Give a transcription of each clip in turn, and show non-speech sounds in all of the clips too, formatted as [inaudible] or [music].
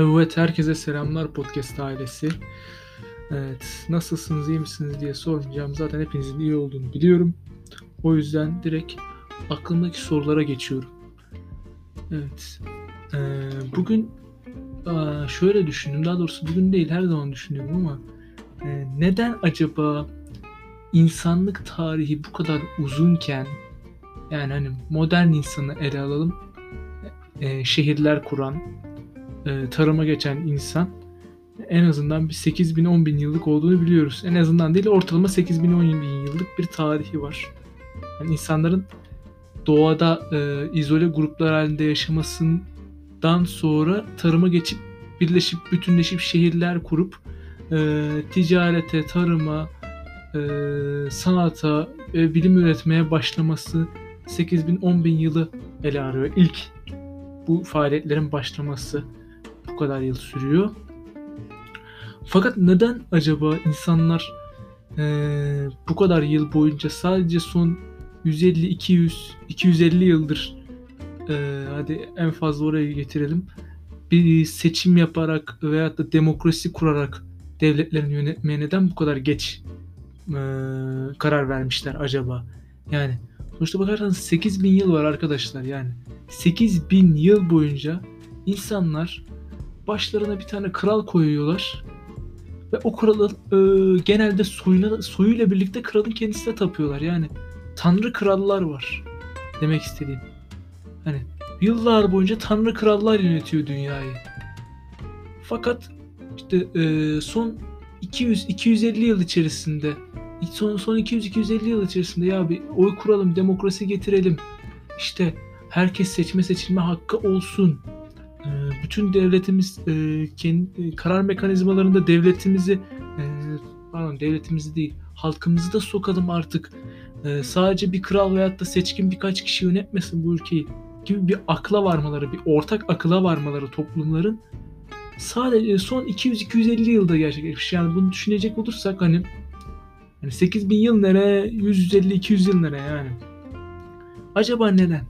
Evet, herkese selamlar podcast ailesi. Evet, nasılsınız, iyi misiniz diye soracağım. Zaten hepinizin iyi olduğunu biliyorum. O yüzden direkt aklımdaki sorulara geçiyorum. Evet, ee, bugün şöyle düşündüm. Daha doğrusu bugün değil, her zaman düşünüyorum ama neden acaba insanlık tarihi bu kadar uzunken yani hani modern insanı ele alalım, şehirler kuran, e, tarıma geçen insan en azından bir 8 bin 10 bin yıllık olduğunu biliyoruz. En azından değil ortalama 8 bin 10 bin yıllık bir tarihi var. Yani insanların doğada e, izole gruplar halinde yaşamasından sonra tarıma geçip birleşip bütünleşip şehirler kurup e, ticarete, tarıma, e, sanata ve bilim üretmeye başlaması 8 bin 10 bin yılı ele arıyor. İlk bu faaliyetlerin başlaması kadar yıl sürüyor. Fakat neden acaba insanlar e, bu kadar yıl boyunca sadece son 150 200 250 yıldır e, hadi en fazla oraya getirelim bir seçim yaparak veyahut da demokrasi kurarak devletlerini yönetmeye neden bu kadar geç e, karar vermişler acaba? Yani sonuçta bakarsanız 8000 yıl var arkadaşlar yani. 8000 yıl boyunca insanlar başlarına bir tane kral koyuyorlar ve o kralın e, genelde soyuna, soyuyla birlikte kralın kendisine tapıyorlar. Yani tanrı krallar var demek istediğim. Hani yıllar boyunca tanrı krallar yönetiyor dünyayı. Fakat işte e, son 200-250 yıl içerisinde son, son 200-250 yıl içerisinde ya bir oy kuralım, demokrasi getirelim. İşte herkes seçme seçilme hakkı olsun. Bütün devletimiz e, kendi e, karar mekanizmalarında devletimizi e, pardon devletimizi değil halkımızı da sokalım artık. E, sadece bir kral veyahut da seçkin birkaç kişi yönetmesin bu ülkeyi gibi bir akla varmaları, bir ortak akıla varmaları toplumların sadece son 200-250 yılda gerçekleşmiş. Yani bunu düşünecek olursak hani yani 8000 yıl nere, 150-200 yıl nere yani. Acaba neden?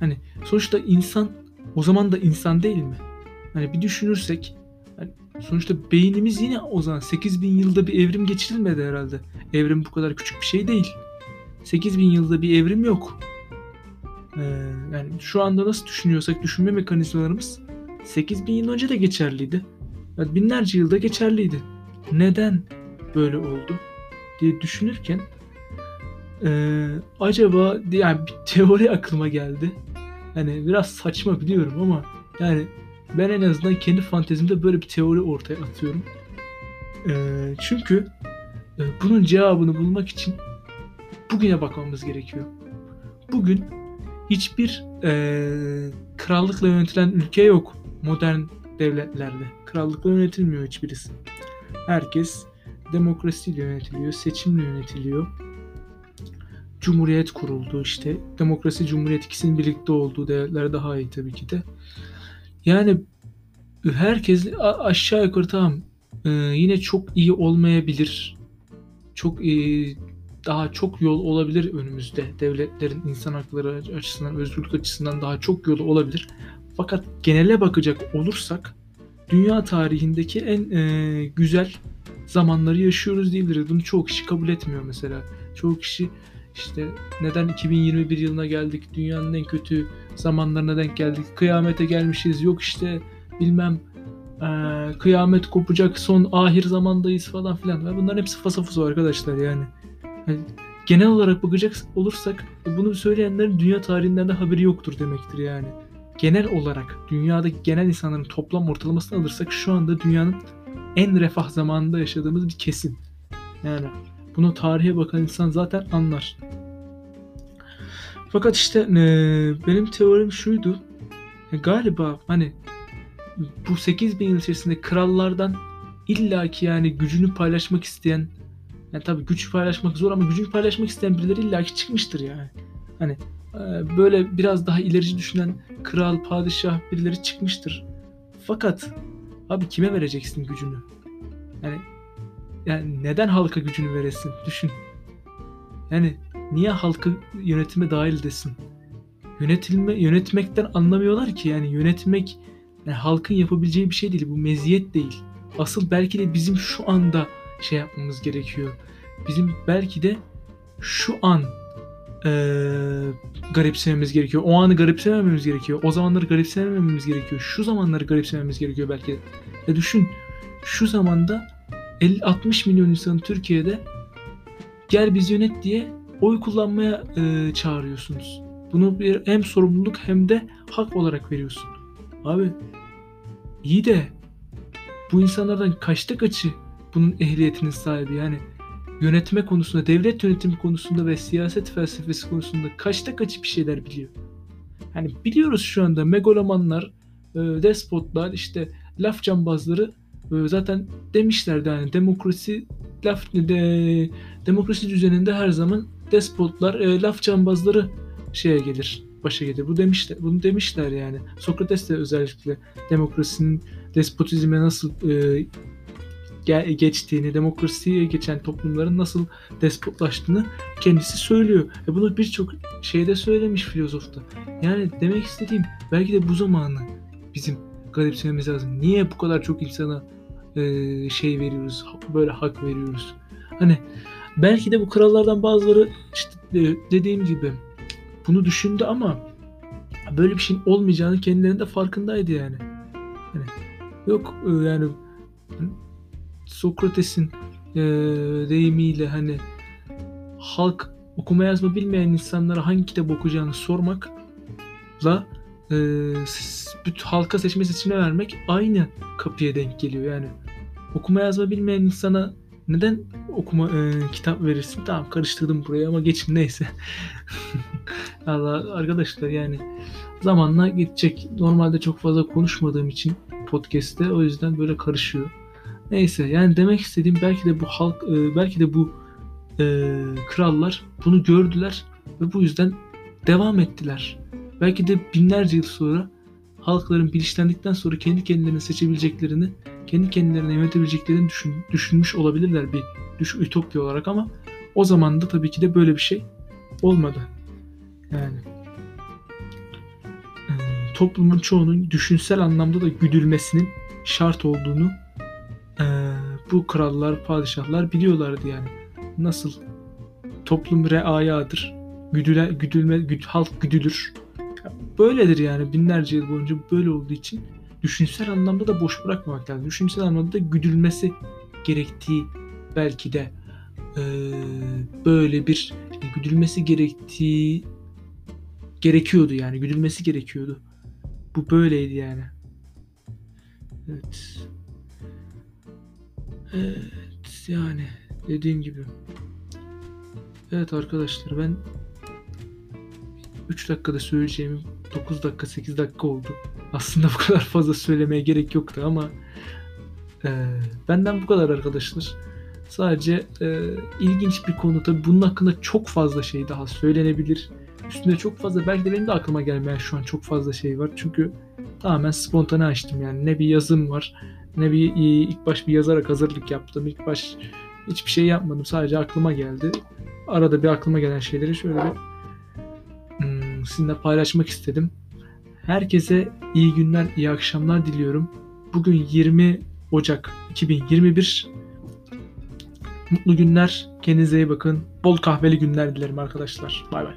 Hani sonuçta insan o zaman da insan değil mi? Hani bir düşünürsek hani sonuçta beynimiz yine o zaman 8000 yılda bir evrim geçirilmedi herhalde. Evrim bu kadar küçük bir şey değil. 8000 yılda bir evrim yok. Ee, yani şu anda nasıl düşünüyorsak düşünme mekanizmalarımız 8000 yıl önce de geçerliydi. Yani binlerce yılda geçerliydi. Neden böyle oldu diye düşünürken ee, acaba yani bir teori aklıma geldi. Hani biraz saçma biliyorum ama yani ben en azından kendi fantezimde böyle bir teori ortaya atıyorum. Ee, çünkü e, bunun cevabını bulmak için bugüne bakmamız gerekiyor. Bugün hiçbir e, krallıkla yönetilen ülke yok modern devletlerde. Krallıkla yönetilmiyor hiçbirisi. Herkes demokrasiyle yönetiliyor, seçimle yönetiliyor. Cumhuriyet kuruldu işte. Demokrasi, cumhuriyet ikisinin birlikte olduğu devletler daha iyi tabii ki de. Yani herkes aşağı yukarı tamam ee, yine çok iyi olmayabilir. Çok iyi, daha çok yol olabilir önümüzde. Devletlerin insan hakları açısından, özgürlük açısından daha çok yolu olabilir. Fakat genele bakacak olursak dünya tarihindeki en e, güzel zamanları yaşıyoruz diyebiliriz. Bunu çoğu kişi kabul etmiyor mesela. Çoğu kişi işte neden 2021 yılına geldik, dünyanın en kötü zamanlarına denk geldik, kıyamete gelmişiz, yok işte bilmem e, kıyamet kopacak, son ahir zamandayız falan filan. Bunların hepsi fasafusu arkadaşlar yani. yani. Genel olarak bakacak olursak bunu söyleyenlerin dünya tarihinden de haberi yoktur demektir yani. Genel olarak dünyadaki genel insanların toplam ortalamasını alırsak şu anda dünyanın en refah zamanında yaşadığımız bir kesin. Yani bunu tarihe bakan insan zaten anlar. Fakat işte e, benim teorim şuydu. E, galiba hani bu 8000 yıl içerisinde krallardan illaki yani gücünü paylaşmak isteyen yani tabii güç paylaşmak zor ama gücünü paylaşmak isteyen birileri illaki çıkmıştır yani. Hani e, böyle biraz daha ilerici düşünen kral, padişah birileri çıkmıştır. Fakat abi kime vereceksin gücünü? Yani yani neden halka gücünü veresin? Düşün. Yani niye halkı yönetime dahil desin? Yönetilme yönetmekten anlamıyorlar ki yani yönetmek Yani halkın yapabileceği bir şey değil. Bu meziyet değil. Asıl belki de bizim şu anda şey yapmamız gerekiyor. Bizim belki de şu an ee, garipsememiz gerekiyor. O anı garipsemememiz gerekiyor. O zamanları garipsemememiz gerekiyor. Şu zamanları garipsememiz gerekiyor belki de. Ve düşün şu zamanda 50-60 milyon insanın Türkiye'de gel biz yönet diye oy kullanmaya e, çağırıyorsunuz. Bunu bir hem sorumluluk hem de hak olarak veriyorsun. Abi iyi de bu insanlardan kaçta kaçı bunun ehliyetinin sahibi yani yönetme konusunda, devlet yönetimi konusunda ve siyaset felsefesi konusunda kaçta kaçı bir şeyler biliyor. Yani biliyoruz şu anda megalomanlar, e, despotlar, işte laf cambazları zaten demişlerdi yani demokrasi laf de, demokrasi düzeninde her zaman despotlar, e, laf cambazları şeye gelir, başa gelir. Bu demişler, bunu demişler yani. Sokrates de özellikle demokrasinin despotizme nasıl e, geçtiğini, demokrasiye geçen toplumların nasıl despotlaştığını kendisi söylüyor. E bunu birçok şeyde söylemiş filozofta. Yani demek istediğim belki de bu zamanı bizim garipsememiz lazım. Niye bu kadar çok insana şey veriyoruz, böyle hak veriyoruz? Hani belki de bu krallardan bazıları işte e, dediğim gibi bunu düşündü ama böyle bir şeyin olmayacağını kendilerinde farkındaydı yani. Hani yok e, yani Sokrates'in e, deyimiyle hani halk okuma yazma bilmeyen insanlara hangi kitap okuyacağını sormakla e, halka seçme seçimine vermek aynı kapıya denk geliyor yani. Okuma yazma bilmeyen insana neden okuma e, kitap verirsin? Tamam karıştırdım buraya ama geçin neyse. [laughs] Allah arkadaşlar yani zamanla geçecek. Normalde çok fazla konuşmadığım için podcast'te o yüzden böyle karışıyor. Neyse yani demek istediğim belki de bu halk e, belki de bu e, krallar bunu gördüler ve bu yüzden devam ettiler. Belki de binlerce yıl sonra halkların bilinçlendikten sonra kendi kendilerini seçebileceklerini, kendi kendilerini yönetebileceklerini düşün, düşünmüş olabilirler bir düş ütopya olarak ama o zaman da tabii ki de böyle bir şey olmadı. Yani e, toplumun çoğunun düşünsel anlamda da güdülmesinin şart olduğunu e, bu krallar, padişahlar biliyorlardı yani. Nasıl toplum reayadır. Güdüle, güdülme, güd, halk güdülür. Böyledir yani binlerce yıl boyunca böyle olduğu için düşünsel anlamda da boş bırakmamak lazım. Düşünsel anlamda da güdülmesi gerektiği belki de e, böyle bir güdülmesi gerektiği gerekiyordu yani güdülmesi gerekiyordu. Bu böyleydi yani. Evet. Evet yani dediğim gibi. Evet arkadaşlar ben 3 dakikada söyleyeceğimi 9 dakika 8 dakika oldu. Aslında [laughs] bu kadar fazla söylemeye gerek yoktu ama e, benden bu kadar arkadaşlar. Sadece e, ilginç bir konu tabi bunun hakkında çok fazla şey daha söylenebilir. Üstünde çok fazla belki de benim de aklıma gelmeyen şu an çok fazla şey var. Çünkü tamamen spontane açtım yani. Ne bir yazım var ne bir ilk baş bir yazarak hazırlık yaptım. İlk baş hiçbir şey yapmadım. Sadece aklıma geldi. Arada bir aklıma gelen şeyleri şöyle bir hmm, sizinle paylaşmak istedim. Herkese iyi günler, iyi akşamlar diliyorum. Bugün 20 Ocak 2021. Mutlu günler. Kendinize iyi bakın. Bol kahveli günler dilerim arkadaşlar. Bay bay.